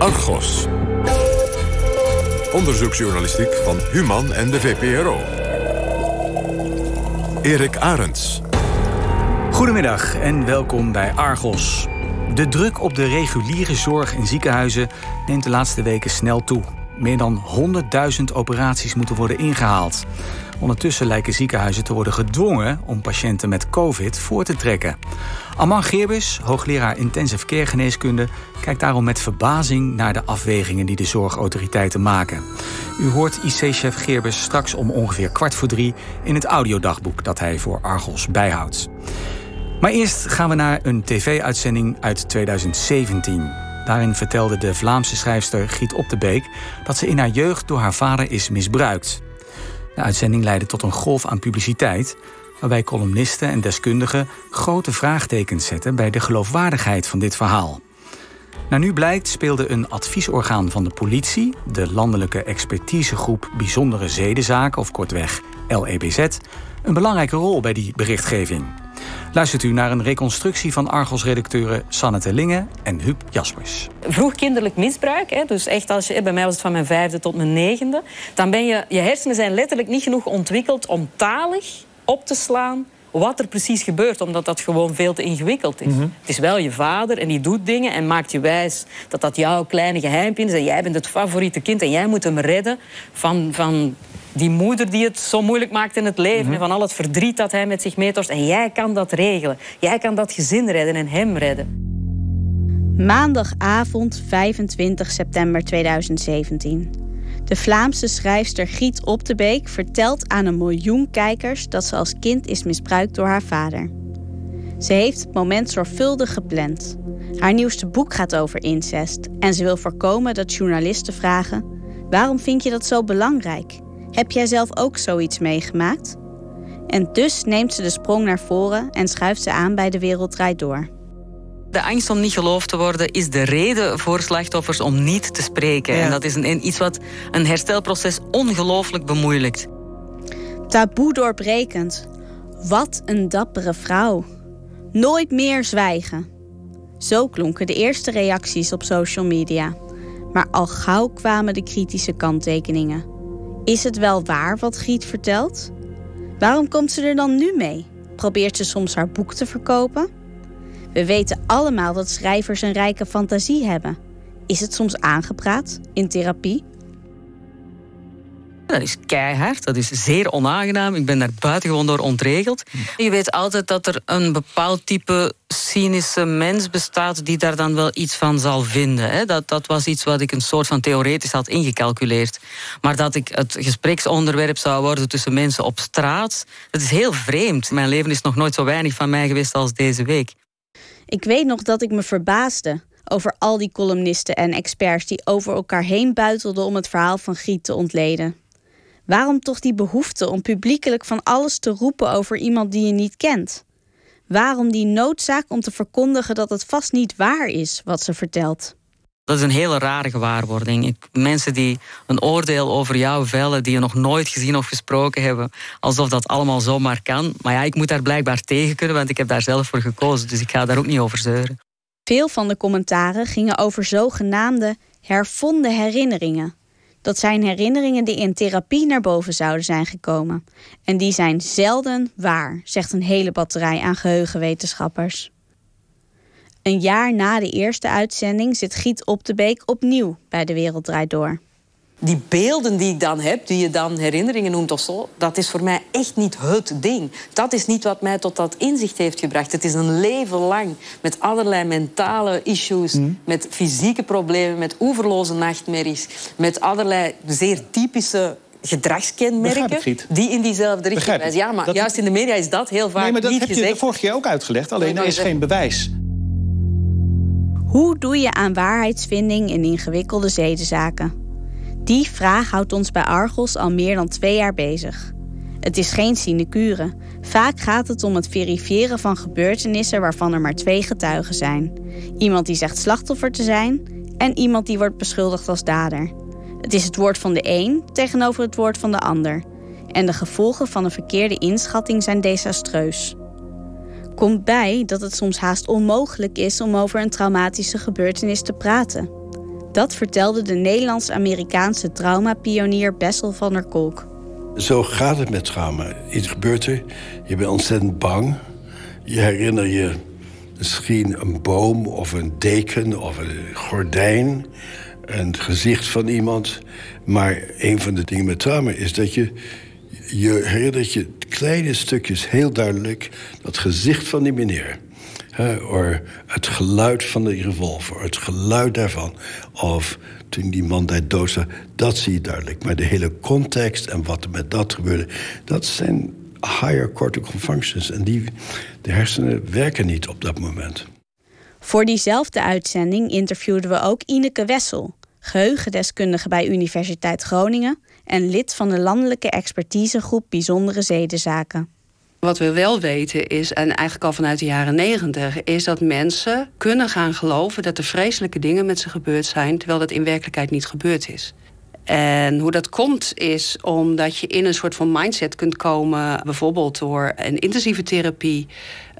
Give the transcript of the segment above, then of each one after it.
Argos. Onderzoeksjournalistiek van Human en de VPRO. Erik Arends. Goedemiddag en welkom bij Argos. De druk op de reguliere zorg in ziekenhuizen neemt de laatste weken snel toe. Meer dan 100.000 operaties moeten worden ingehaald. Ondertussen lijken ziekenhuizen te worden gedwongen om patiënten met COVID voor te trekken. Aman Geerbus, hoogleraar intensive care geneeskunde, kijkt daarom met verbazing naar de afwegingen die de zorgautoriteiten maken. U hoort IC-chef Geerbus straks om ongeveer kwart voor drie in het audiodagboek dat hij voor Argos bijhoudt. Maar eerst gaan we naar een tv-uitzending uit 2017. Daarin vertelde de Vlaamse schrijfster Giet Op de Beek dat ze in haar jeugd door haar vader is misbruikt. De uitzending leidde tot een golf aan publiciteit, waarbij columnisten en deskundigen grote vraagtekens zetten bij de geloofwaardigheid van dit verhaal. Nou, nu blijkt speelde een adviesorgaan van de politie, de Landelijke Expertisegroep Bijzondere Zedenzaken, of kortweg LEBZ, een belangrijke rol bij die berichtgeving. Luistert u naar een reconstructie van Argos-redacteuren Sanne Terlingen en Huub Jaspers. Vroeg kinderlijk misbruik, hè, dus echt als je, bij mij was het van mijn vijfde tot mijn negende, dan ben je, je hersenen zijn letterlijk niet genoeg ontwikkeld om talig op te slaan wat er precies gebeurt, omdat dat gewoon veel te ingewikkeld is. Mhm. Het is wel je vader en die doet dingen en maakt je wijs dat dat jouw kleine geheimpje is en jij bent het favoriete kind en jij moet hem redden van, van die moeder die het zo moeilijk maakt in het leven Mhm. en van al het verdriet dat hij met zich meetorst. En jij kan dat regelen. Jij kan dat gezin redden en hem redden. Maandagavond 25 september 2017. De Vlaamse schrijfster Giet Op de Beek vertelt aan een miljoen kijkers dat ze als kind is misbruikt door haar vader. Ze heeft het moment zorgvuldig gepland. Haar nieuwste boek gaat over incest en ze wil voorkomen dat journalisten vragen: waarom vind je dat zo belangrijk? Heb jij zelf ook zoiets meegemaakt? En dus neemt ze de sprong naar voren en schuift ze aan bij de Wereld Door. De angst om niet geloofd te worden is de reden voor slachtoffers om niet te spreken. Ja. En dat is een, iets wat een herstelproces ongelooflijk bemoeilijkt. Taboe doorbrekend. Wat een dappere vrouw. Nooit meer zwijgen. Zo klonken de eerste reacties op social media. Maar al gauw kwamen de kritische kanttekeningen. Is het wel waar wat Giet vertelt? Waarom komt ze er dan nu mee? Probeert ze soms haar boek te verkopen? We weten allemaal dat schrijvers een rijke fantasie hebben. Is het soms aangepraat in therapie? Dat is keihard, dat is zeer onaangenaam. Ik ben daar buitengewoon door ontregeld. Je weet altijd dat er een bepaald type cynische mens bestaat die daar dan wel iets van zal vinden. Dat, dat was iets wat ik een soort van theoretisch had ingecalculeerd. Maar dat ik het gespreksonderwerp zou worden tussen mensen op straat, dat is heel vreemd. Mijn leven is nog nooit zo weinig van mij geweest als deze week. Ik weet nog dat ik me verbaasde over al die columnisten en experts die over elkaar heen buitelden om het verhaal van Giet te ontleden. Waarom toch die behoefte om publiekelijk van alles te roepen over iemand die je niet kent? Waarom die noodzaak om te verkondigen dat het vast niet waar is wat ze vertelt? Dat is een hele rare gewaarwording. Ik, mensen die een oordeel over jou vellen, die je nog nooit gezien of gesproken hebben, alsof dat allemaal zomaar kan. Maar ja, ik moet daar blijkbaar tegen kunnen, want ik heb daar zelf voor gekozen. Dus ik ga daar ook niet over zeuren. Veel van de commentaren gingen over zogenaamde hervonden herinneringen. Dat zijn herinneringen die in therapie naar boven zouden zijn gekomen. En die zijn zelden waar, zegt een hele batterij aan geheugenwetenschappers. Een jaar na de eerste uitzending zit Giet Op de Beek opnieuw bij De Wereld Draait Door. Die beelden die ik dan heb, die je dan herinneringen noemt of zo, dat is voor mij echt niet het ding. Dat is niet wat mij tot dat inzicht heeft gebracht. Het is een leven lang met allerlei mentale issues, met fysieke problemen, met oeverloze nachtmerries, met allerlei zeer typische gedragskenmerken die in diezelfde richting wijzen. Ja, maar Dat- juist in de media is dat heel vaak Nee, maar dat niet heb je gezegd. vorige keer ook uitgelegd. Alleen er is geen bewijs. Hoe doe je aan waarheidsvinding in ingewikkelde zedenzaken? Die vraag houdt ons bij Argos al meer dan twee jaar bezig. Het is geen sinecure. Vaak gaat het om het verifiëren van gebeurtenissen waarvan er maar twee getuigen zijn. Iemand die zegt slachtoffer te zijn en iemand die wordt beschuldigd als dader. Het is het woord van de een tegenover het woord van de ander. En de gevolgen van een verkeerde inschatting zijn desastreus. Komt bij dat het soms haast onmogelijk is om over een traumatische gebeurtenis te praten. Dat vertelde de Nederlands-Amerikaanse traumapionier Bessel van der Kolk. Zo gaat het met trauma. Iets gebeurt er, je bent ontzettend bang. Je herinner je misschien een boom of een deken of een gordijn... een gezicht van iemand. Maar een van de dingen met trauma is dat je... je herinnert je kleine stukjes heel duidelijk... dat gezicht van die meneer of het geluid van de revolver, het geluid daarvan. Of toen die man daar dood zat, dat zie je duidelijk. Maar de hele context en wat er met dat gebeurde... dat zijn higher cortical functions. En die, de hersenen werken niet op dat moment. Voor diezelfde uitzending interviewden we ook Ineke Wessel... geheugendeskundige bij Universiteit Groningen... en lid van de landelijke expertisegroep Bijzondere Zedenzaken. Wat we wel weten is, en eigenlijk al vanuit de jaren negentig... is dat mensen kunnen gaan geloven dat er vreselijke dingen met ze gebeurd zijn... terwijl dat in werkelijkheid niet gebeurd is. En hoe dat komt is omdat je in een soort van mindset kunt komen... bijvoorbeeld door een intensieve therapie.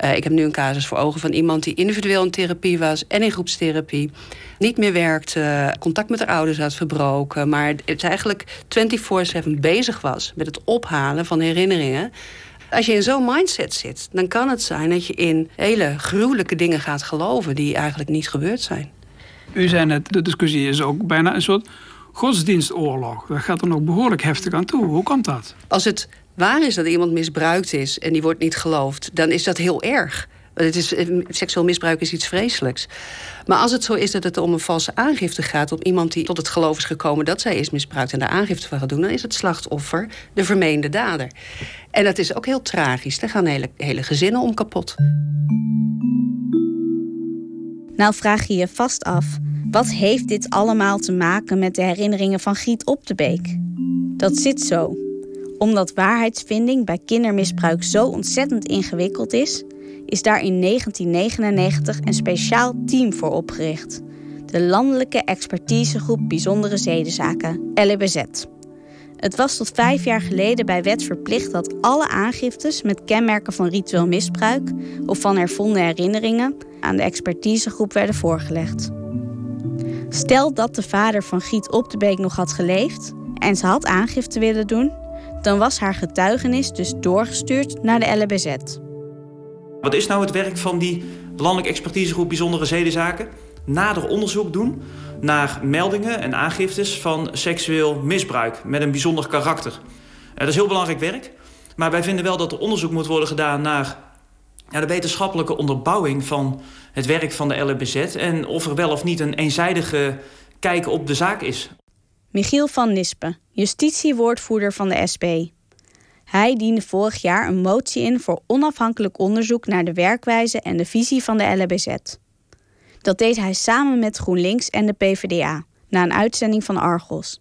Uh, ik heb nu een casus voor ogen van iemand die individueel in therapie was... en in groepstherapie. Niet meer werkte, contact met haar ouders had verbroken... maar het eigenlijk 24-7 bezig was met het ophalen van herinneringen als je in zo'n mindset zit, dan kan het zijn dat je in hele gruwelijke dingen gaat geloven die eigenlijk niet gebeurd zijn. U zei net, de discussie is ook bijna een soort godsdienstoorlog. Dat gaat er nog behoorlijk heftig aan toe. Hoe komt dat? Als het waar is dat iemand misbruikt is en die wordt niet geloofd, dan is dat heel erg. Het is, eh, seksueel misbruik is iets vreselijks. Maar als het zo is dat het om een valse aangifte gaat... om iemand die tot het geloof is gekomen dat zij is misbruikt... en daar aangifte van gaat doen... dan is het slachtoffer de vermeende dader. En dat is ook heel tragisch. Daar gaan hele, hele gezinnen om kapot. Nou vraag je je vast af... wat heeft dit allemaal te maken met de herinneringen van Giet op de Beek? Dat zit zo. Omdat waarheidsvinding bij kindermisbruik zo ontzettend ingewikkeld is is daar in 1999 een speciaal team voor opgericht. De Landelijke Expertisegroep Bijzondere Zedenzaken, LBZ. Het was tot vijf jaar geleden bij wet verplicht dat alle aangiftes met kenmerken van ritueel misbruik of van ervonden herinneringen aan de expertisegroep werden voorgelegd. Stel dat de vader van Giet op de Beek nog had geleefd en ze had aangifte willen doen, dan was haar getuigenis dus doorgestuurd naar de LBZ. Wat is nou het werk van die landelijke expertisegroep bijzondere zedenzaken? Nader onderzoek doen naar meldingen en aangiftes van seksueel misbruik met een bijzonder karakter. Eh, dat is heel belangrijk werk. Maar wij vinden wel dat er onderzoek moet worden gedaan naar de wetenschappelijke onderbouwing van het werk van de LBZ en of er wel of niet een eenzijdige kijk op de zaak is. Michiel van Nispen, justitiewoordvoerder van de SP. Hij diende vorig jaar een motie in voor onafhankelijk onderzoek naar de werkwijze en de visie van de LBZ. Dat deed hij samen met GroenLinks en de PvdA, na een uitzending van Argos.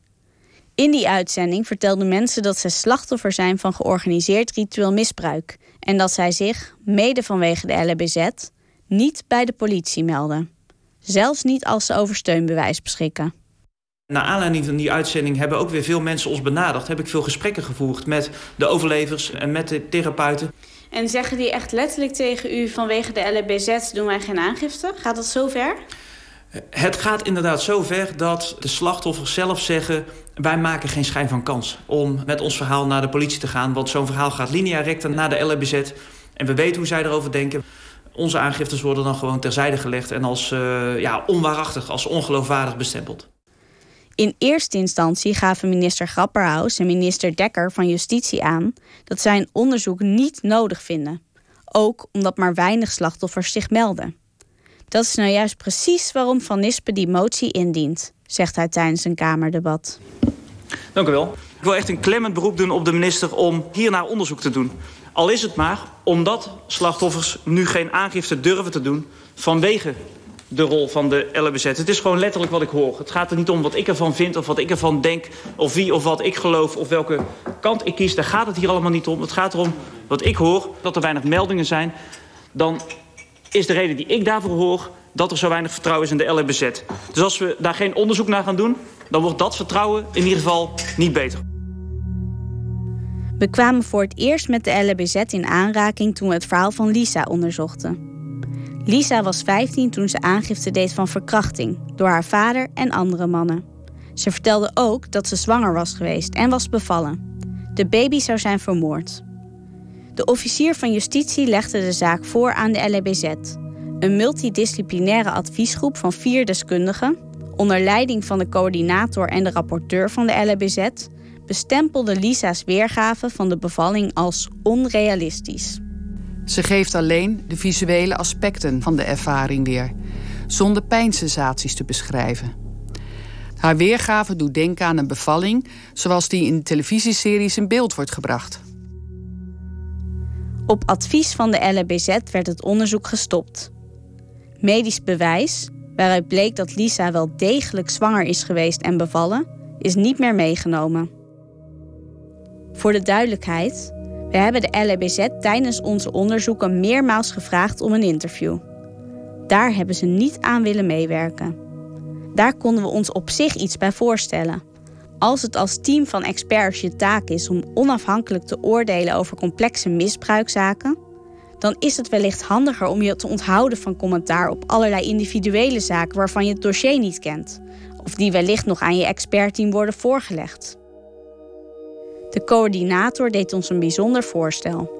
In die uitzending vertelden mensen dat ze slachtoffer zijn van georganiseerd ritueel misbruik en dat zij zich, mede vanwege de LBZ, niet bij de politie melden. Zelfs niet als ze over steunbewijs beschikken. Naar aanleiding van die uitzending hebben ook weer veel mensen ons benaderd. Heb ik veel gesprekken gevoerd met de overlevers en met de therapeuten. En zeggen die echt letterlijk tegen u vanwege de LBZ doen wij geen aangifte? Gaat dat zo ver? Het gaat inderdaad zo ver dat de slachtoffers zelf zeggen... wij maken geen schijn van kans om met ons verhaal naar de politie te gaan. Want zo'n verhaal gaat linea recta naar de LBZ. En we weten hoe zij erover denken. Onze aangiftes worden dan gewoon terzijde gelegd... en als uh, ja, onwaarachtig, als ongeloofwaardig bestempeld. In eerste instantie gaven minister Grapperhaus en minister Dekker van Justitie aan dat zij een onderzoek niet nodig vinden. Ook omdat maar weinig slachtoffers zich melden. Dat is nou juist precies waarom Van Nispen die motie indient, zegt hij tijdens een Kamerdebat. Dank u wel. Ik wil echt een klemmend beroep doen op de minister om hiernaar onderzoek te doen. Al is het maar omdat slachtoffers nu geen aangifte durven te doen vanwege de rol van de LBZ. Het is gewoon letterlijk wat ik hoor. Het gaat er niet om wat ik ervan vind of wat ik ervan denk... of wie of wat ik geloof of welke kant ik kies. Daar gaat het hier allemaal niet om. Het gaat erom wat ik hoor, dat er weinig meldingen zijn. Dan is de reden die ik daarvoor hoor... dat er zo weinig vertrouwen is in de LBZ. Dus als we daar geen onderzoek naar gaan doen... dan wordt dat vertrouwen in ieder geval niet beter. We kwamen voor het eerst met de LBZ in aanraking... toen we het verhaal van Lisa onderzochten. Lisa was 15 toen ze aangifte deed van verkrachting door haar vader en andere mannen. Ze vertelde ook dat ze zwanger was geweest en was bevallen. De baby zou zijn vermoord. De officier van justitie legde de zaak voor aan de LBZ, een multidisciplinaire adviesgroep van vier deskundigen, onder leiding van de coördinator en de rapporteur van de LBZ, bestempelde Lisa's weergave van de bevalling als onrealistisch. Ze geeft alleen de visuele aspecten van de ervaring weer, zonder pijnsensaties te beschrijven. Haar weergave doet denken aan een bevalling zoals die in televisieseries in beeld wordt gebracht. Op advies van de LBZ werd het onderzoek gestopt. Medisch bewijs, waaruit bleek dat Lisa wel degelijk zwanger is geweest en bevallen, is niet meer meegenomen. Voor de duidelijkheid, we hebben de LBZ tijdens onze onderzoeken meermaals gevraagd om een interview. Daar hebben ze niet aan willen meewerken. Daar konden we ons op zich iets bij voorstellen. Als het als team van experts je taak is om onafhankelijk te oordelen over complexe misbruikzaken, dan is het wellicht handiger om je te onthouden van commentaar op allerlei individuele zaken waarvan je het dossier niet kent, of die wellicht nog aan je expertteam worden voorgelegd. De coördinator deed ons een bijzonder voorstel.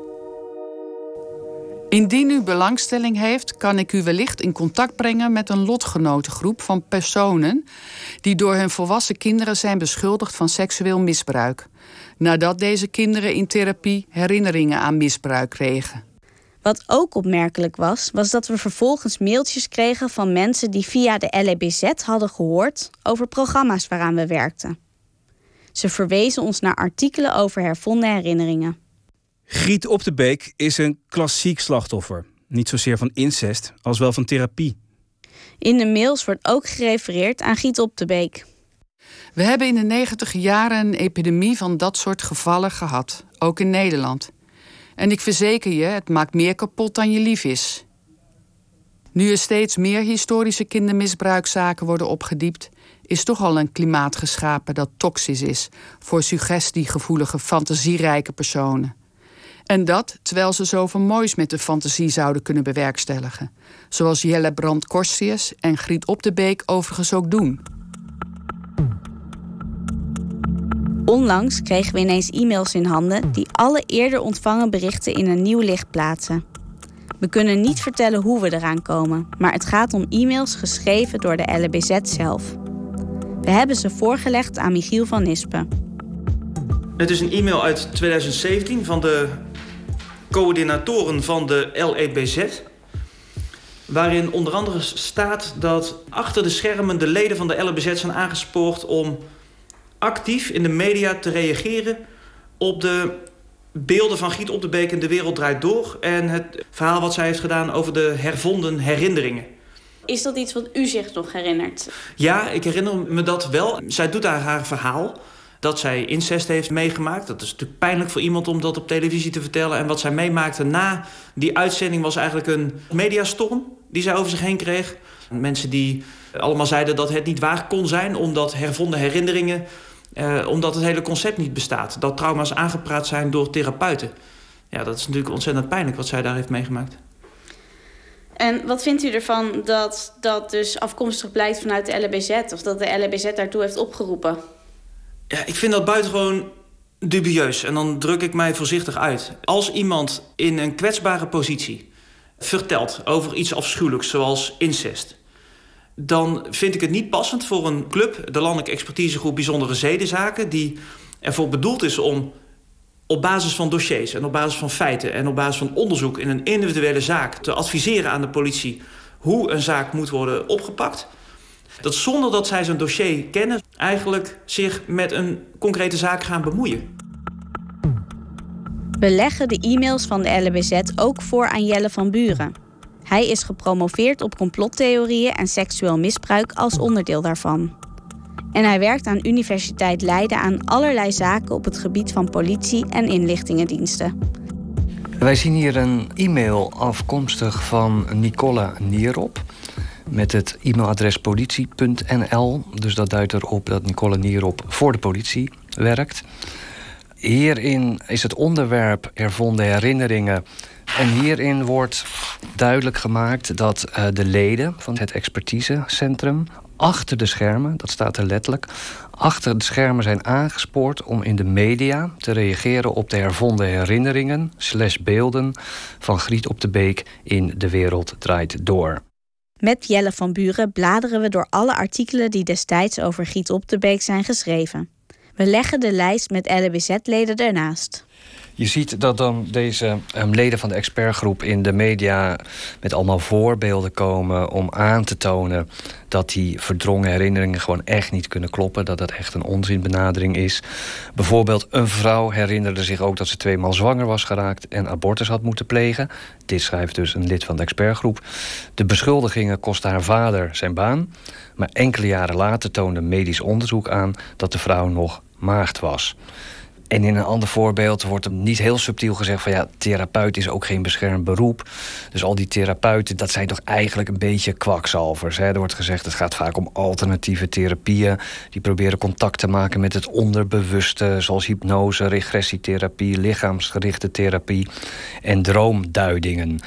Indien u belangstelling heeft, kan ik u wellicht in contact brengen met een lotgenotengroep van personen die door hun volwassen kinderen zijn beschuldigd van seksueel misbruik, nadat deze kinderen in therapie herinneringen aan misbruik kregen. Wat ook opmerkelijk was, was dat we vervolgens mailtjes kregen van mensen die via de LEBZ hadden gehoord over programma's waaraan we werkten. Ze verwezen ons naar artikelen over hervonden herinneringen. Griet op de Beek is een klassiek slachtoffer. Niet zozeer van incest, als wel van therapie. In de mails wordt ook gerefereerd aan Giet op de Beek. We hebben in de negentig jaren een epidemie van dat soort gevallen gehad, ook in Nederland. En ik verzeker je, het maakt meer kapot dan je lief is. Nu er steeds meer historische kindermisbruikzaken worden opgediept, is toch al een klimaat geschapen dat toxisch is voor suggestiegevoelige, fantasierijke personen. En dat terwijl ze zoveel moois met de fantasie zouden kunnen bewerkstelligen. Zoals Jelle Brand Korstius en Griet Op de Beek overigens ook doen. Onlangs kregen we ineens e-mails in handen die alle eerder ontvangen berichten in een nieuw licht plaatsen. We kunnen niet vertellen hoe we eraan komen, maar het gaat om e-mails geschreven door de LBZ zelf. We hebben ze voorgelegd aan Michiel van Nispen. Het is een e-mail uit 2017 van de coördinatoren van de LEBZ. Waarin onder andere staat dat achter de schermen de leden van de LEBZ zijn aangespoord om actief in de media te reageren op de beelden van Giet op de Beek en De Wereld Draait Door... en het verhaal wat zij heeft gedaan over de hervonden herinneringen. Is dat iets wat u zich nog herinnert? Ja, ik herinner me dat wel. Zij doet daar haar verhaal dat zij incest heeft meegemaakt. Dat is natuurlijk pijnlijk voor iemand om dat op televisie te vertellen. En wat zij meemaakte na die uitzending was eigenlijk een mediastorm die zij over zich heen kreeg. Mensen die allemaal zeiden dat het niet waar kon zijn... omdat hervonden herinneringen, eh, omdat het hele concept niet bestaat. Dat trauma's aangepraat zijn door therapeuten. Ja, dat is natuurlijk ontzettend pijnlijk wat zij daar heeft meegemaakt. En wat vindt u ervan dat dat dus afkomstig blijkt vanuit de LBZ... of dat de LBZ daartoe heeft opgeroepen? Ja, ik vind dat buitengewoon dubieus. En dan druk ik mij voorzichtig uit. Als iemand in een kwetsbare positie vertelt over iets afschuwelijks, zoals incest... dan vind ik het niet passend voor een club, de Landelijke Expertisegroep Bijzondere Zedenzaken... die ervoor bedoeld is om op basis van dossiers en op basis van feiten... en op basis van onderzoek in een individuele zaak te adviseren aan de politie... hoe een zaak moet worden opgepakt dat zonder dat zij zijn dossier kennen... eigenlijk zich met een concrete zaak gaan bemoeien. We leggen de e-mails van de LBZ ook voor aan Jelle van Buren. Hij is gepromoveerd op complottheorieën en seksueel misbruik als onderdeel daarvan. En hij werkt aan Universiteit Leiden aan allerlei zaken op het gebied van politie en inlichtingendiensten. Wij zien hier een e-mail afkomstig van Nicole Nierop met het e-mailadres politie.nl. Dus dat duidt erop dat Nicole Nierop voor de politie werkt. Hierin is het onderwerp ervonden herinneringen En hierin wordt duidelijk gemaakt dat uh, de leden van het expertisecentrum achter de schermen, dat staat er letterlijk, achter de schermen zijn aangespoord om in de media te reageren op de hervonden herinneringen slash beelden van Griet op de Beek in De Wereld Draait Door. Met Jelle van Buren bladeren we door alle artikelen die destijds over Griet op de Beek zijn geschreven. We leggen de lijst met LBZ-leden ernaast. Je ziet dat dan deze um, leden van de expertgroep in de media met allemaal voorbeelden komen om aan te tonen dat die verdrongen herinneringen gewoon echt niet kunnen kloppen. Dat dat echt een onzinbenadering is. Bijvoorbeeld, een vrouw herinnerde zich ook dat ze tweemaal zwanger was geraakt en abortus had moeten plegen. Dit schrijft dus een lid van de expertgroep. De beschuldigingen kostten haar vader zijn baan. Maar enkele jaren later toonde medisch onderzoek aan dat de vrouw nog maagd was. En in een ander voorbeeld wordt er niet heel subtiel gezegd van ja, therapeut is ook geen beschermd beroep. Dus al die therapeuten, dat zijn toch eigenlijk een beetje kwakzalvers. Hè? Er wordt gezegd het gaat vaak om alternatieve therapieën. Die proberen contact te maken met het onderbewuste, zoals hypnose, regressietherapie, lichaamsgerichte therapie en droomduidingen.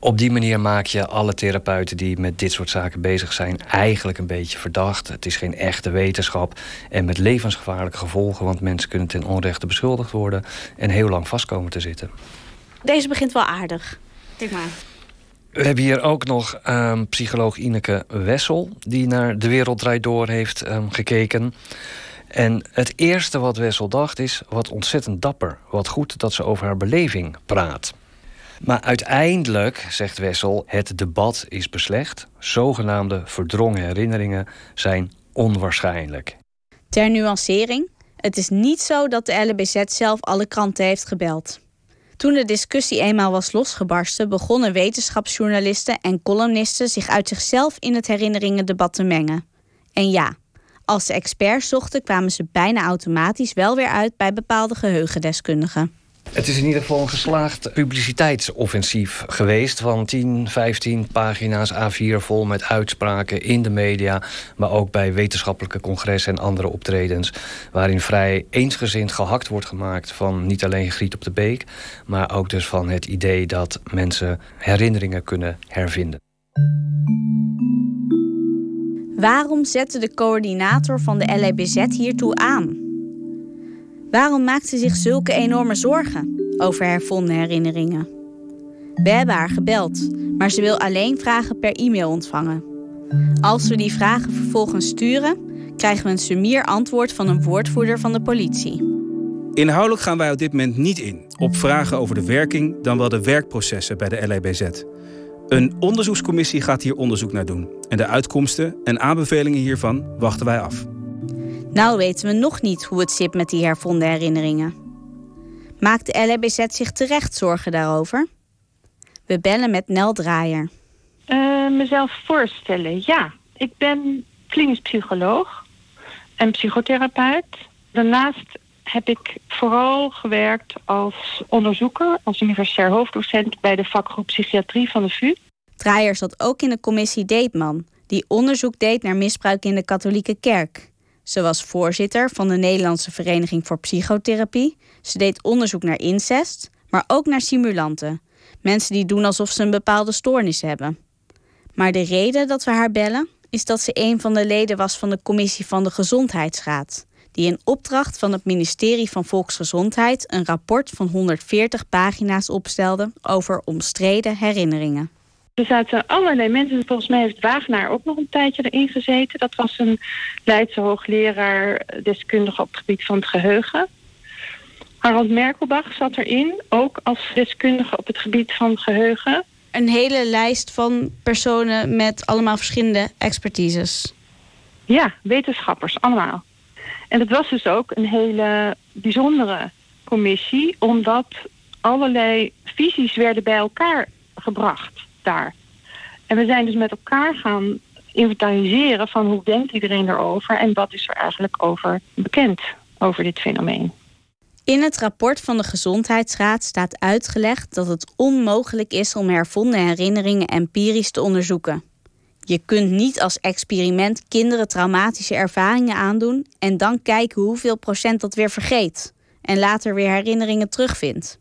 Op die manier maak je alle therapeuten die met dit soort zaken bezig zijn eigenlijk een beetje verdacht. Het is geen echte wetenschap en met levensgevaarlijke gevolgen, want mensen kunnen ten onrechte beschuldigd worden en heel lang vastkomen te zitten. Deze begint wel aardig. Kijk maar. We hebben hier ook nog um, psycholoog Ineke Wessel, die naar De Wereld Draait Door heeft um, gekeken. En het eerste wat Wessel dacht is: wat ontzettend dapper. Wat goed dat ze over haar beleving praat. Maar uiteindelijk, zegt Wessel, het debat is beslecht. Zogenaamde verdrongen herinneringen zijn onwaarschijnlijk. Ter nuancering, het is niet zo dat de LBZ zelf alle kranten heeft gebeld. Toen de discussie eenmaal was losgebarsten, begonnen wetenschapsjournalisten en columnisten zich uit zichzelf in het herinneringendebat te mengen. En ja, als ze experts zochten, kwamen ze bijna automatisch wel weer uit bij bepaalde geheugendeskundigen. Het is in ieder geval een geslaagd publiciteitsoffensief geweest... van 10, 15 pagina's A4 vol met uitspraken in de media... maar ook bij wetenschappelijke congressen en andere optredens... waarin vrij eensgezind gehakt wordt gemaakt van niet alleen Griet op de Beek... maar ook dus van het idee dat mensen herinneringen kunnen hervinden. Waarom zette de coördinator van de LEBZ hiertoe aan? Waarom maakt ze zich zulke enorme zorgen over hervonden herinneringen? We hebben haar gebeld, maar ze wil alleen vragen per e-mail ontvangen. Als we die vragen vervolgens sturen, krijgen we een sumier antwoord van een woordvoerder van de politie. Inhoudelijk gaan wij op dit moment niet in op vragen over de werking, dan wel de werkprocessen bij de LEBZ. Een onderzoekscommissie gaat hier onderzoek naar doen. En de uitkomsten en aanbevelingen hiervan wachten wij af. Nou weten we nog niet hoe het zit met die hervonden herinneringen. Maakt de LHBZ zich terecht zorgen daarover? We bellen met Nel Draaier. Uh, mezelf voorstellen, ja. Ik ben klinisch psycholoog en psychotherapeut. Daarnaast heb ik vooral gewerkt als onderzoeker, als universitair hoofddocent bij de vakgroep psychiatrie van de VU. Draaier zat ook in de commissie Deetman, die onderzoek deed naar misbruik in de katholieke kerk. Ze was voorzitter van de Nederlandse Vereniging voor Psychotherapie. Ze deed onderzoek naar incest, maar ook naar simulanten. Mensen die doen alsof ze een bepaalde stoornis hebben. Maar de reden dat we haar bellen is dat ze een van de leden was van de commissie van de Gezondheidsraad, die in opdracht van het ministerie van Volksgezondheid een rapport van 140 pagina's opstelde over omstreden herinneringen. Er zaten allerlei mensen. Volgens mij heeft Wagenaar ook nog een tijdje erin gezeten. Dat was een Leidse hoogleraar, deskundige op het gebied van het geheugen. Harald Merkelbach zat erin, ook als deskundige op het gebied van geheugen. Een hele lijst van personen met allemaal verschillende expertises. Ja, wetenschappers, allemaal. En het was dus ook een hele bijzondere commissie, omdat allerlei visies werden bij elkaar gebracht. En we zijn dus met elkaar gaan inventariseren van hoe denkt iedereen erover en wat is er eigenlijk over bekend over dit fenomeen. In het rapport van de Gezondheidsraad staat uitgelegd dat het onmogelijk is om hervonden herinneringen empirisch te onderzoeken. Je kunt niet als experiment kinderen traumatische ervaringen aandoen en dan kijken hoeveel procent dat weer vergeet en later weer herinneringen terugvindt.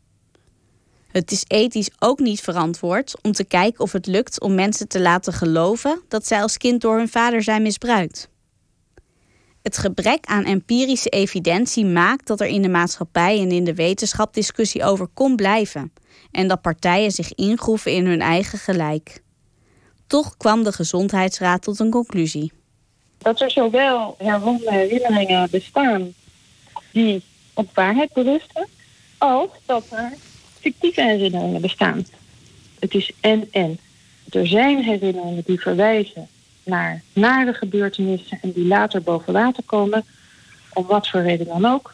Het is ethisch ook niet verantwoord om te kijken of het lukt om mensen te laten geloven dat zij als kind door hun vader zijn misbruikt. Het gebrek aan empirische evidentie maakt dat er in de maatschappij en in de wetenschap discussie over kon blijven en dat partijen zich ingroeven in hun eigen gelijk. Toch kwam de Gezondheidsraad tot een conclusie. Dat er zowel herwonnen herinneringen bestaan die op waarheid berusten, als dat er fictieve herinneringen bestaan. Het is en-en. Er zijn herinneringen die verwijzen naar nare gebeurtenissen en die later boven water komen, om wat voor reden dan ook.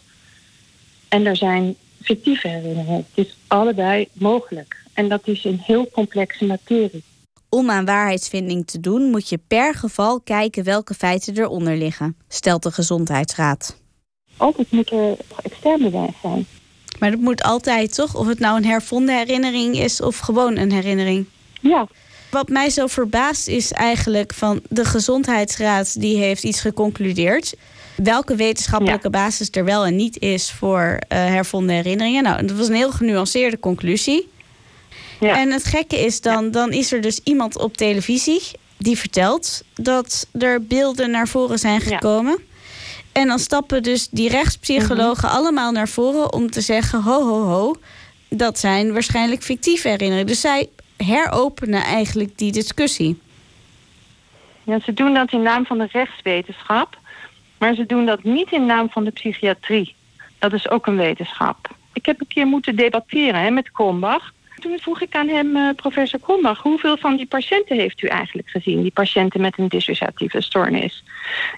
En er zijn fictieve herinneringen. Het is allebei mogelijk. En dat is een heel complexe materie. Om aan waarheidsvinding te doen, moet je per geval kijken welke feiten eronder liggen, stelt de Gezondheidsraad. Altijd moet er extern bewijs zijn. Maar dat moet altijd toch? Of het nou een hervonden herinnering is of gewoon een herinnering. Ja. Wat mij zo verbaast is eigenlijk van de Gezondheidsraad die heeft iets geconcludeerd. Welke wetenschappelijke basis er wel en niet is voor uh, hervonden herinneringen. Nou, dat was een heel genuanceerde conclusie. Ja. En het gekke is dan, dan is er dus iemand op televisie die vertelt dat er beelden naar voren zijn gekomen. En dan stappen dus die rechtspsychologen mhm. allemaal naar voren om te zeggen: ho, ho, ho. Dat zijn waarschijnlijk fictieve herinneringen. Dus zij heropenen eigenlijk die discussie. Ja, ze doen dat in naam van de rechtswetenschap, maar ze doen dat niet in naam van de psychiatrie. Dat is ook een wetenschap. Ik heb een keer moeten debatteren hè, met Kombach toen vroeg ik aan hem, uh, professor Krombach, hoeveel van die patiënten heeft u eigenlijk gezien? Die patiënten met een dissociatieve stoornis.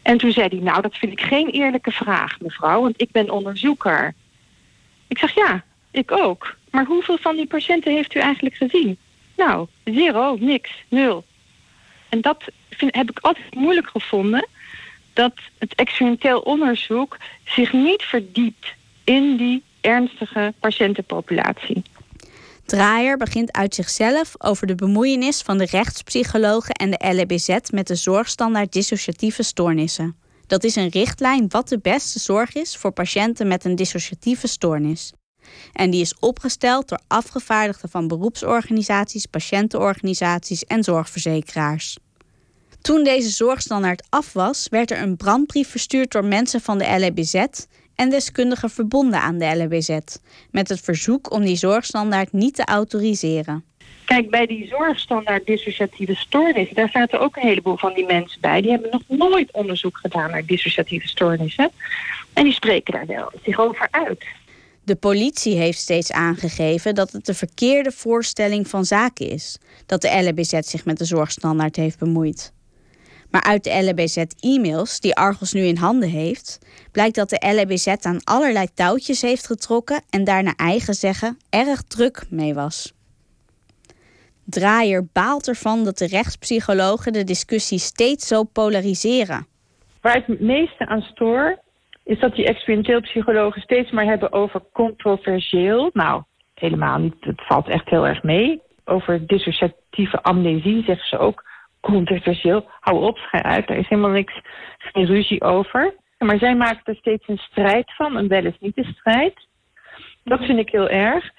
En toen zei hij, nou dat vind ik geen eerlijke vraag, mevrouw, want ik ben onderzoeker. Ik zeg, ja, ik ook. Maar hoeveel van die patiënten heeft u eigenlijk gezien? Nou, zero, niks, nul. En dat vind, heb ik altijd moeilijk gevonden. Dat het experimenteel onderzoek zich niet verdiept in die ernstige patiëntenpopulatie. Draaier begint uit zichzelf over de bemoeienis van de rechtspsychologen en de LBZ met de zorgstandaard dissociatieve stoornissen. Dat is een richtlijn wat de beste zorg is voor patiënten met een dissociatieve stoornis. En die is opgesteld door afgevaardigden van beroepsorganisaties, patiëntenorganisaties en zorgverzekeraars. Toen deze zorgstandaard af was, werd er een brandbrief verstuurd door mensen van de LBZ en deskundigen verbonden aan de LBZ, met het verzoek om die zorgstandaard niet te autoriseren. Kijk, bij die zorgstandaard dissociatieve stoornissen, daar zaten ook een heleboel van die mensen bij. Die hebben nog nooit onderzoek gedaan naar dissociatieve stoornissen. En die spreken daar wel zich over uit. De politie heeft steeds aangegeven dat het de verkeerde voorstelling van zaken is dat de LBZ zich met de zorgstandaard heeft bemoeid. Maar uit de LBZ-e-mails die Argos nu in handen heeft, blijkt dat de LBZ aan allerlei touwtjes heeft getrokken en daar naar eigen zeggen erg druk mee was. Draaier baalt ervan dat de rechtspsychologen de discussie steeds zo polariseren. Waar ik het meeste aan stoor, is dat die experimenteel psychologen steeds maar hebben over controversieel. Nou, helemaal niet. Het valt echt heel erg mee. Over dissociatieve amnesie zeggen ze ook controversieel. Hou op, schij uit. Daar is helemaal niks, geen ruzie over. Maar zij maken er steeds een strijd van, en wel eens niet een strijd. Dat vind ik heel erg.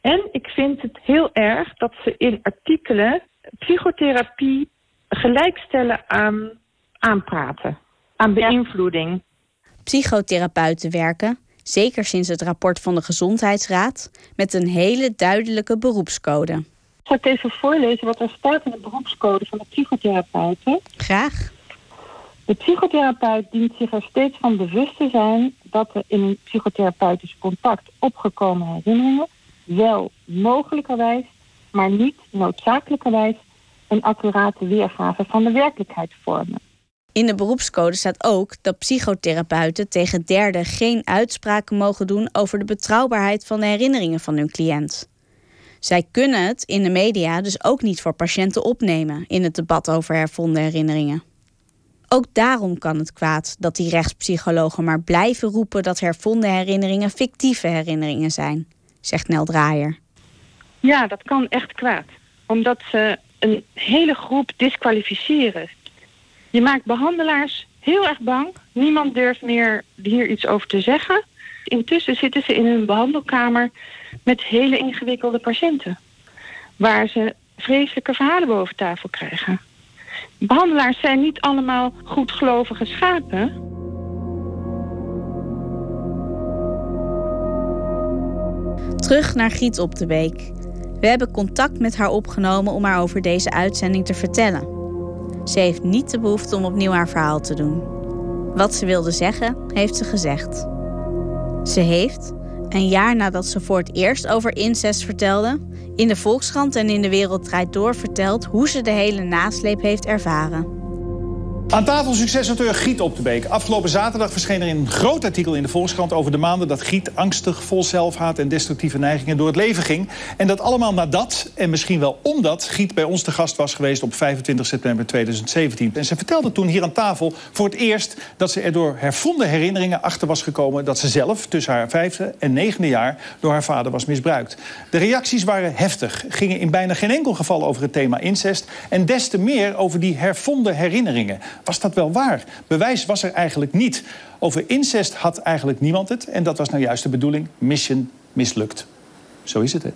En ik vind het heel erg dat ze in artikelen psychotherapie gelijkstellen aan aanpraten, aan beïnvloeding. Psychotherapeuten werken, zeker sinds het rapport van de Gezondheidsraad, met een hele duidelijke beroepscode. Zal ik even voorlezen wat er staat in de beroepscode van de psychotherapeuten? Graag. De psychotherapeut dient zich er steeds van bewust te zijn dat er in een psychotherapeutisch contact opgekomen herinneringen wel mogelijkerwijs, maar niet noodzakelijkerwijs een accurate weergave van de werkelijkheid vormen. In de beroepscode staat ook dat psychotherapeuten tegen derden geen uitspraken mogen doen over de betrouwbaarheid van de herinneringen van hun cliënt. Zij kunnen het in de media dus ook niet voor patiënten opnemen in het debat over hervonden herinneringen. Ook daarom kan het kwaad dat die rechtspsychologen maar blijven roepen dat hervonden herinneringen fictieve herinneringen zijn, zegt Nel Draaier. Ja, dat kan echt kwaad. Omdat ze een hele groep disqualificeren. Je maakt behandelaars heel erg bang. Niemand durft meer hier iets over te zeggen. Intussen zitten ze in een behandelkamer met hele ingewikkelde patiënten. Waar ze vreselijke verhalen boven tafel krijgen. Behandelaars zijn niet allemaal goedgelovige schapen. Terug naar Giet op de Beek. We hebben contact met haar opgenomen om haar over deze uitzending te vertellen. Ze heeft niet de behoefte om opnieuw haar verhaal te doen. Wat ze wilde zeggen, heeft ze gezegd. Ze heeft, een jaar nadat ze voor het eerst over incest vertelde, in de Volkskrant en in de Wereld Draait Door verteld hoe ze de hele nasleep heeft ervaren. Aan tafel succesauteur Giet op de Beek. Afgelopen zaterdag verscheen er een groot artikel in de Volkskrant over de maanden dat Giet angstig, vol zelfhaat en destructieve neigingen door het leven ging. En dat allemaal nadat, en misschien wel omdat, Giet bij ons te gast was geweest op 25 september 2017. En ze vertelde toen hier aan tafel voor het eerst dat ze er door hervonden herinneringen achter was gekomen dat ze zelf tussen haar vijfde en negende jaar door haar vader was misbruikt. De reacties waren heftig, gingen in bijna geen enkel geval over het thema incest en des te meer over die hervonden herinneringen. Was dat wel waar? Bewijs was er eigenlijk niet. Over incest had eigenlijk niemand het. En dat was nou juist de bedoeling. Mission mislukt. Zo is het, hè?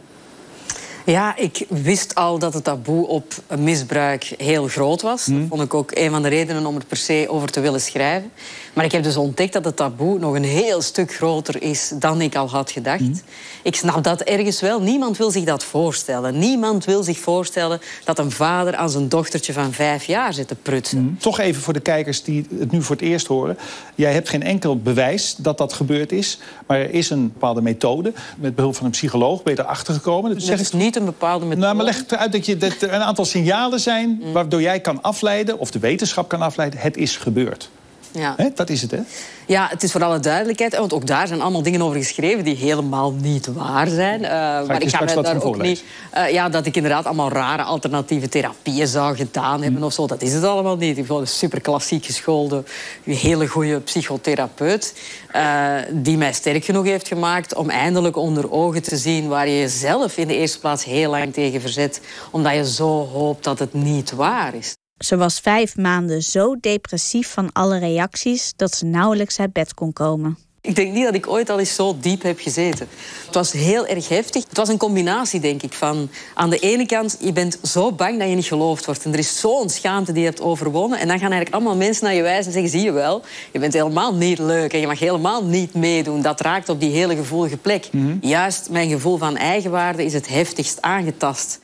Ja, ik wist al dat het taboe op misbruik heel groot was. Dat vond ik ook een van de redenen om er per se over te willen schrijven. Maar ik heb dus ontdekt dat het taboe nog een heel stuk groter is dan ik al had gedacht. Ik snap dat ergens wel. Niemand wil zich dat voorstellen. Niemand wil zich voorstellen dat een vader aan zijn dochtertje van vijf jaar zit te prutsen. Toch even voor de kijkers die het nu voor het eerst horen. Jij hebt geen enkel bewijs dat dat gebeurd is. Maar er is een bepaalde methode. Met behulp van een psycholoog ben je erachter gekomen. Dat is niet een bepaalde methode. Nou, maar leg het uit dat, je, dat er een aantal signalen zijn... waardoor jij kan afleiden, of de wetenschap kan afleiden... het is gebeurd. Ja. Dat is het, hè? Ja, het is voor alle duidelijkheid. Want ook daar zijn allemaal dingen over geschreven die helemaal niet waar zijn. Uh, maar ik ga wat daar ook niet. eh, ja, dat ik inderdaad allemaal rare alternatieve therapieën zou gedaan hebben of zo. Dat is het allemaal niet. Ik ben een super klassiek geschoolde, hele goede psychotherapeut. eh, die mij sterk genoeg heeft gemaakt om eindelijk onder ogen te zien waar je jezelf in de eerste plaats heel lang tegen verzet. Omdat je zo hoopt dat het niet waar is. Ze was vijf maanden zo depressief van alle reacties dat ze nauwelijks uit bed kon komen. Ik denk niet dat ik ooit al eens zo diep heb gezeten. Het was heel erg heftig. Het was een combinatie, denk ik, van aan de ene kant, je bent zo bang dat je niet geloofd wordt. En er is zo'n schaamte die je hebt overwonnen. En dan gaan eigenlijk allemaal mensen naar je wijzen en zeggen, zie je wel, je bent helemaal niet leuk en je mag helemaal niet meedoen. Dat raakt op die hele gevoelige plek. Juist mijn gevoel van eigenwaarde is het heftigst aangetast.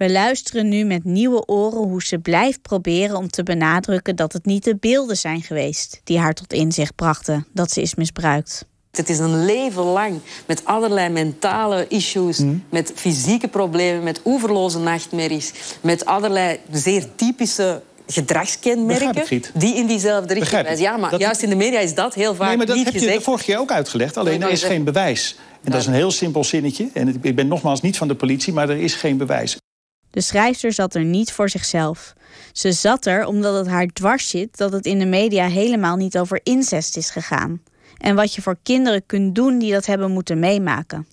We luisteren nu met nieuwe oren hoe ze blijft proberen om te benadrukken dat het niet de beelden zijn geweest die haar tot inzicht brachten dat ze is misbruikt. Het is een leven lang met allerlei mentale issues, met fysieke problemen, met oeverloze nachtmerries, met allerlei zeer typische gedragskenmerken die in diezelfde richting Begrijp ik. wijzen. Ja, maar Dat- juist in de media is dat heel vaak Nee, maar dat niet heb je gezegd. de vorige keer ook uitgelegd. Alleen er is geen bewijs. En dat is een heel simpel zinnetje. En ik ben nogmaals niet van de politie, maar er is geen bewijs. De schrijfster zat er niet voor zichzelf. Ze zat er omdat het haar dwars zit dat het in de media helemaal niet over incest is gegaan. En wat je voor kinderen kunt doen die dat hebben moeten meemaken.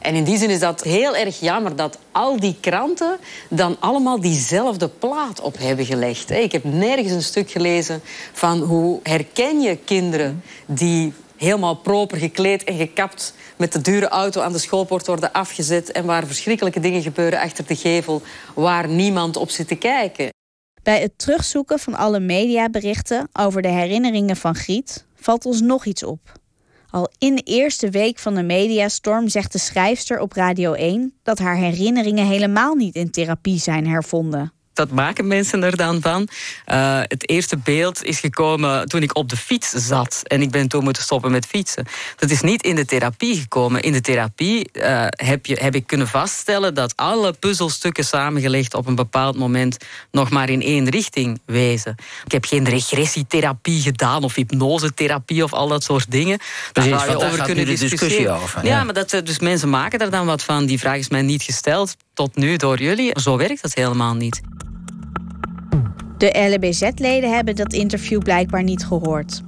En in die zin is dat heel erg jammer dat al die kranten dan allemaal diezelfde plaat op hebben gelegd. Ik heb nergens een stuk gelezen van hoe herken je kinderen die helemaal proper gekleed en gekapt met de dure auto aan de schoolpoort worden afgezet en waar verschrikkelijke dingen gebeuren achter de gevel waar niemand op zit te kijken. Bij het terugzoeken van alle mediaberichten over de herinneringen van Griet valt ons nog iets op. Al in de eerste week van de mediastorm zegt de schrijfster op Radio 1 dat haar herinneringen helemaal niet in therapie zijn hervonden. Dat maken mensen er dan van. Eh, het eerste beeld is gekomen toen ik op de fiets zat. En ik ben toen moeten stoppen met fietsen. Dat is niet in de therapie gekomen. In de therapie eh, heb, je, heb ik kunnen vaststellen dat alle puzzelstukken samengelegd op een bepaald moment nog maar in één richting wezen. Ik heb geen regressietherapie gedaan of hypnosetherapie of al dat soort dingen. Precies, zou je daar over kunnen discussie discussiëren. over, Ja, ja. maar dat, eh, dus mensen maken er dan wat van. Die vraag is mij niet gesteld tot nu door jullie. Zo werkt dat helemaal niet. De LBZ-leden hebben dat interview blijkbaar niet gehoord.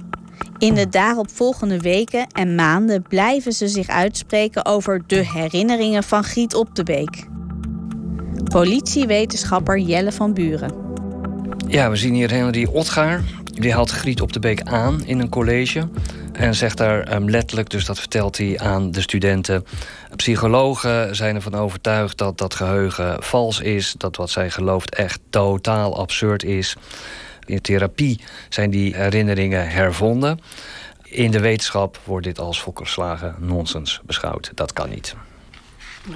In de daaropvolgende weken en maanden blijven ze zich uitspreken over de herinneringen van Giet op de Beek. Politiewetenschapper Jelle van Buren. Ja, we zien hier Henry Otgaar. Die haalt Griet op de Beek aan in een college. En zegt daar um, letterlijk, dus dat vertelt hij aan de studenten... psychologen zijn ervan overtuigd dat dat geheugen vals is... dat wat zij gelooft echt totaal absurd is. In therapie zijn die herinneringen hervonden. In de wetenschap wordt dit als volkerslagen nonsens beschouwd. Dat kan niet.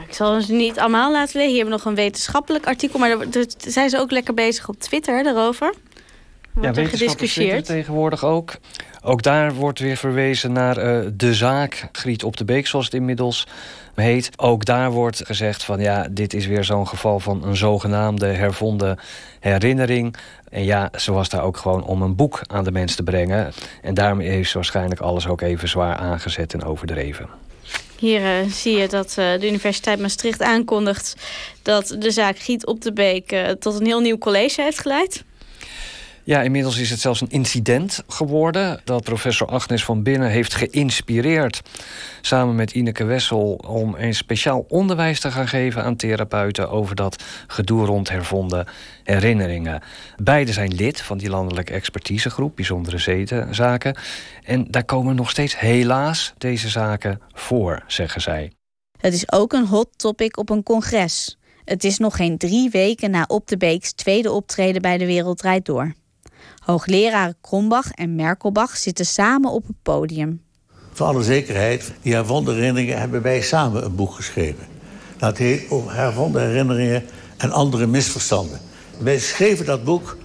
Ik zal ze niet allemaal laten lezen. Hier hebben we nog een wetenschappelijk artikel. Maar daar zijn ze ook lekker bezig op Twitter daarover. Wordt ja, er gediscussieerd. tegenwoordig ook. Ook daar wordt weer verwezen naar uh, de zaak Griet op de Beek, zoals het inmiddels heet. Ook daar wordt gezegd van ja, dit is weer zo'n geval van een zogenaamde hervonden herinnering. En ja, ze was daar ook gewoon om een boek aan de mens te brengen. En daarmee heeft ze waarschijnlijk alles ook even zwaar aangezet en overdreven. Hier uh, zie je dat uh, de Universiteit Maastricht aankondigt... dat de zaak Giet op de Beek uh, tot een heel nieuw college heeft geleid. Ja, inmiddels is het zelfs een incident geworden... dat professor Agnes van Binnen heeft geïnspireerd... samen met Ineke Wessel om een speciaal onderwijs te gaan geven aan therapeuten... over dat gedoe rond hervonden herinneringen. Beide zijn lid van die landelijke expertisegroep... Bijzondere Zedenzaken. En daar komen nog steeds helaas deze zaken voor, zeggen zij. Het is ook een hot topic op een congres. Het is nog geen drie weken na Op de Beeks tweede optreden bij De Wereld Draait Door. Hoogleraren Krombach en Merkelbach zitten samen op het podium. Voor alle zekerheid, die hervonden herinneringen hebben wij samen een boek geschreven. Dat heet over hervonden herinneringen en andere misverstanden. Wij schreven dat boek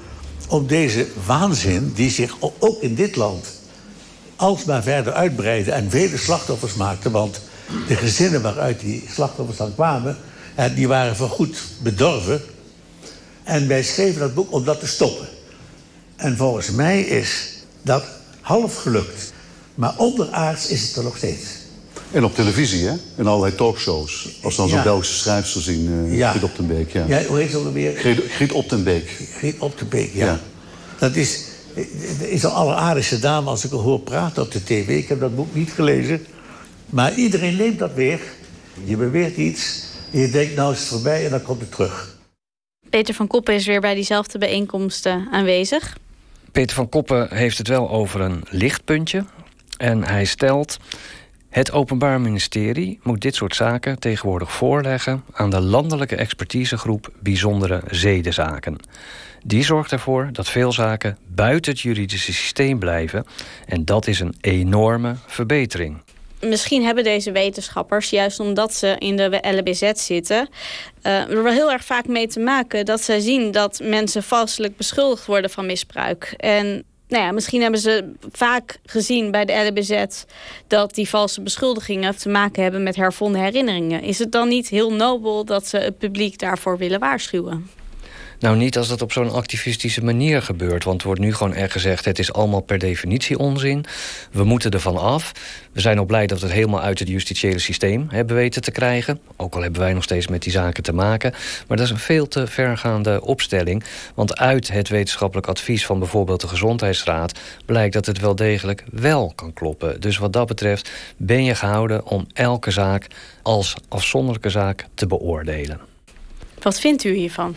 om deze waanzin, die zich ook in dit land alsmaar verder uitbreidde en vele slachtoffers maakte. Want de gezinnen waaruit die slachtoffers dan kwamen, die waren voorgoed bedorven. En wij schreven dat boek om dat te stoppen. En volgens mij is dat half gelukt. Maar onderaards is het er nog steeds. En op televisie, hè? In allerlei talkshows. Als dan zo'n ja. Belgische schrijfster zien, uh, ja. Griet op den Beek. Ja. ja, hoe heet ze weer? Griet, Griet op den Beek. Griet op den Beek, ja. ja. Dat is, is een alleraardigste dame als ik al hoor praten op de tv. Ik heb dat boek niet gelezen. Maar iedereen neemt dat weer. Je beweert iets. En je denkt, nou is het voorbij en dan komt het terug. Peter van Koppen is weer bij diezelfde bijeenkomsten aanwezig. Peter van Koppen heeft het wel over een lichtpuntje. En hij stelt... Het Openbaar Ministerie moet dit soort zaken tegenwoordig voorleggen... aan de landelijke expertisegroep Bijzondere Zedenzaken. Die zorgt ervoor dat veel zaken buiten het juridische systeem blijven... en dat is een enorme verbetering misschien hebben deze wetenschappers, juist omdat ze in de LBZ zitten, uh, er wel heel erg vaak mee te maken dat zij zien dat mensen valselijk beschuldigd worden van misbruik. En nou ja, misschien hebben ze vaak gezien bij de LBZ dat die valse beschuldigingen te maken hebben met hervonden herinneringen. Is het dan niet heel nobel dat ze het publiek daarvoor willen waarschuwen? Nou, niet als dat op zo'n activistische manier gebeurt. Want er wordt nu gewoon echt gezegd... het is allemaal per definitie onzin. We moeten ervan af. We zijn ook blij dat we het helemaal uit het justitiële systeem hebben weten te krijgen. Ook al hebben wij nog steeds met die zaken te maken. Maar dat is een veel te vergaande opstelling. Want uit het wetenschappelijk advies van bijvoorbeeld de Gezondheidsraad... blijkt dat het wel degelijk wel kan kloppen. Dus wat dat betreft ben je gehouden om elke zaak als afzonderlijke zaak te beoordelen. Wat vindt u hiervan?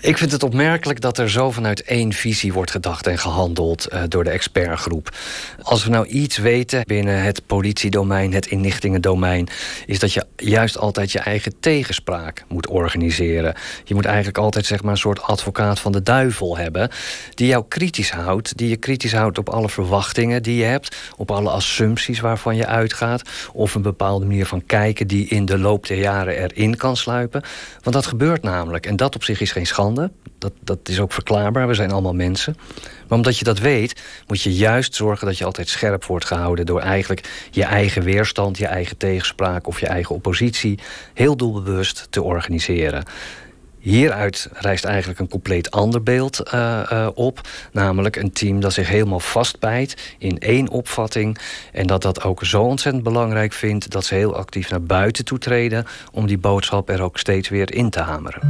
Ik vind het opmerkelijk dat er zo vanuit één visie wordt gedacht en gehandeld uh, door de expertgroep. Als we nou iets weten binnen het politiedomein, het inlichtingendomein, is dat je juist altijd je eigen tegenspraak moet organiseren. Je moet eigenlijk altijd zeg maar, een soort advocaat van de duivel hebben, die jou kritisch houdt, die je kritisch houdt op alle verwachtingen die je hebt, op alle assumpties waarvan je uitgaat, of een bepaalde manier van kijken die in de loop der jaren erin kan sluipen. Want dat gebeurt namelijk en dat op zich is geen schande. Dat, dat is ook verklaarbaar, we zijn allemaal mensen. Maar omdat je dat weet, moet je juist zorgen dat je altijd scherp wordt gehouden... door eigenlijk je eigen weerstand, je eigen tegenspraak of je eigen oppositie... heel doelbewust te organiseren. Hieruit rijst eigenlijk een compleet ander beeld uh, uh, op. Namelijk een team dat zich helemaal vastbijt in één opvatting. En dat dat ook zo ontzettend belangrijk vindt... dat ze heel actief naar buiten toe treden... om die boodschap er ook steeds weer in te hameren.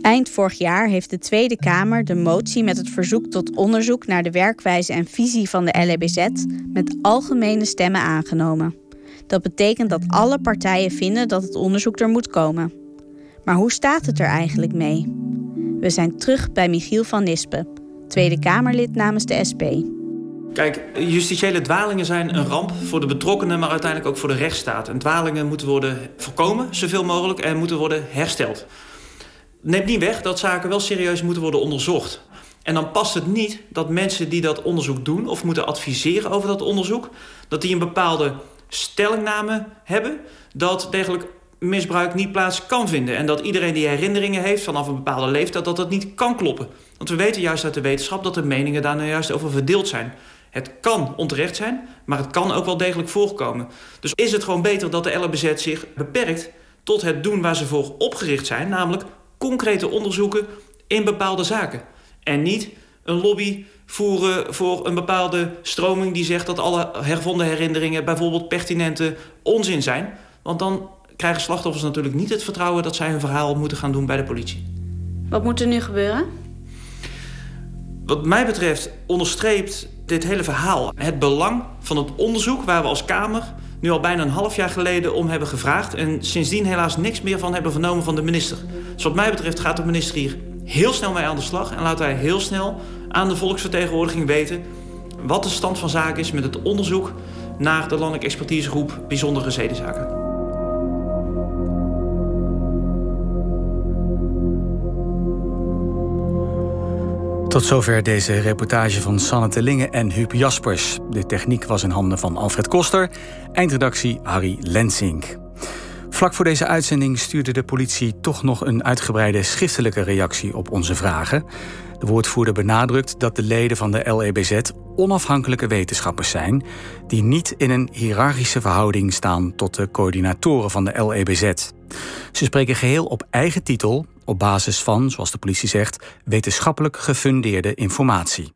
Eind vorig jaar heeft de Tweede Kamer de motie met het verzoek tot onderzoek naar de werkwijze en visie van de LEBZ met algemene stemmen aangenomen. Dat betekent dat alle partijen vinden dat het onderzoek er moet komen. Maar hoe staat het er eigenlijk mee? We zijn terug bij Michiel van Nispen, Tweede Kamerlid namens de SP. Kijk, justitiële dwalingen zijn een ramp voor de betrokkenen, maar uiteindelijk ook voor de rechtsstaat. En dwalingen moeten worden voorkomen, zoveel mogelijk, en moeten worden hersteld. Neemt niet weg dat zaken wel serieus moeten worden onderzocht. En dan past het niet dat mensen die dat onderzoek doen of moeten adviseren over dat onderzoek, dat die een bepaalde stellingname hebben dat degelijk misbruik niet plaats kan vinden. En dat iedereen die herinneringen heeft vanaf een bepaalde leeftijd, dat dat niet kan kloppen. Want we weten juist uit de wetenschap dat de meningen daar nou juist over verdeeld zijn. Het kan onterecht zijn, maar het kan ook wel degelijk voorkomen. Dus is het gewoon beter dat de LBZ zich beperkt tot het doen waar ze voor opgericht zijn, namelijk concrete onderzoeken in bepaalde zaken. En niet een lobby voeren voor een bepaalde stroming die zegt dat alle hervonden herinneringen bijvoorbeeld pertinente onzin zijn. Want dan krijgen slachtoffers natuurlijk niet het vertrouwen dat zij hun verhaal moeten gaan doen bij de politie. Wat moet er nu gebeuren? Wat mij betreft onderstreept dit hele verhaal het belang van het onderzoek waar we als Kamer nu al bijna een half jaar geleden om hebben gevraagd en sindsdien helaas niks meer van hebben vernomen van de minister. Dus wat mij betreft gaat de minister hier heel snel mee aan de slag en laat hij heel snel aan de volksvertegenwoordiging weten wat de stand van zaken is met het onderzoek naar de Landelijke Expertisegroep Bijzondere Zedenzaken. Tot zover deze reportage van Sanne Tellingen en Huub Jaspers. De techniek was in handen van Alfred Koster, eindredactie Harry Lensink. Vlak voor deze uitzending stuurde de politie toch nog een uitgebreide schriftelijke reactie op onze vragen. De woordvoerder benadrukt dat de leden van de LEBZ onafhankelijke wetenschappers zijn, die niet in een hiërarchische verhouding staan tot de coördinatoren van de LEBZ. Ze spreken geheel op eigen titel op basis van, zoals de politie zegt, wetenschappelijk gefundeerde informatie.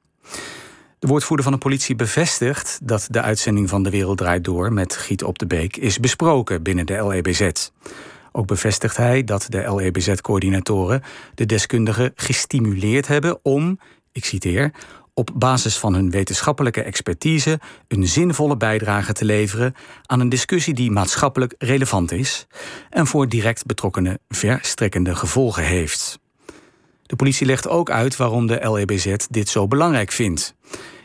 De woordvoerder van de politie bevestigt dat de uitzending van De Wereld Draait Door met Giet op de Beek is besproken binnen de LEBZ. Ook bevestigt hij dat de LEBZ-coördinatoren de deskundigen gestimuleerd hebben om, ik citeer, op basis van hun wetenschappelijke expertise een zinvolle bijdrage te leveren aan een discussie die maatschappelijk relevant is en voor direct betrokkenen verstrekkende gevolgen heeft. De politie legt ook uit waarom de LEBZ dit zo belangrijk vindt.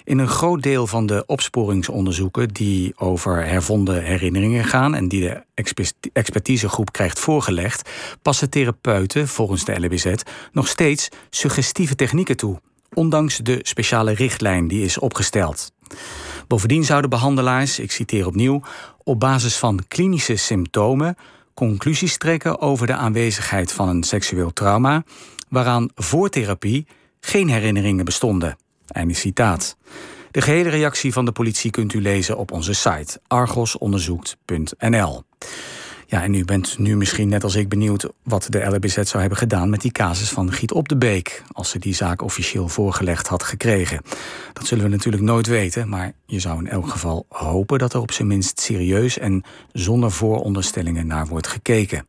In een groot deel van de opsporingsonderzoeken die over hervonden herinneringen gaan en die de expertisegroep krijgt voorgelegd, passen therapeuten volgens de LEBZ nog steeds suggestieve technieken toe ondanks de speciale richtlijn die is opgesteld. Bovendien zouden behandelaars, ik citeer opnieuw, op basis van klinische symptomen conclusies trekken over de aanwezigheid van een seksueel trauma, waaraan voor therapie geen herinneringen bestonden. Einde citaat. De gehele reactie van de politie kunt u lezen op onze site argosonderzoekt.nl. Ja, en u bent nu misschien net als ik benieuwd wat de LBZ zou hebben gedaan met die casus van Giet op de Beek, als ze die zaak officieel voorgelegd had gekregen. Dat zullen we natuurlijk nooit weten, maar je zou in elk geval hopen dat er op zijn minst serieus en zonder vooronderstellingen naar wordt gekeken.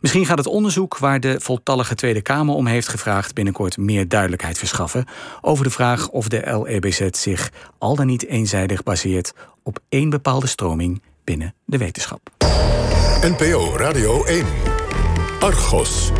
Misschien gaat het onderzoek waar de voltallige Tweede Kamer om heeft gevraagd binnenkort meer duidelijkheid verschaffen over de vraag of de LEBZ zich al dan niet eenzijdig baseert op één bepaalde stroming binnen de wetenschap. NPO Radio 1. Argos.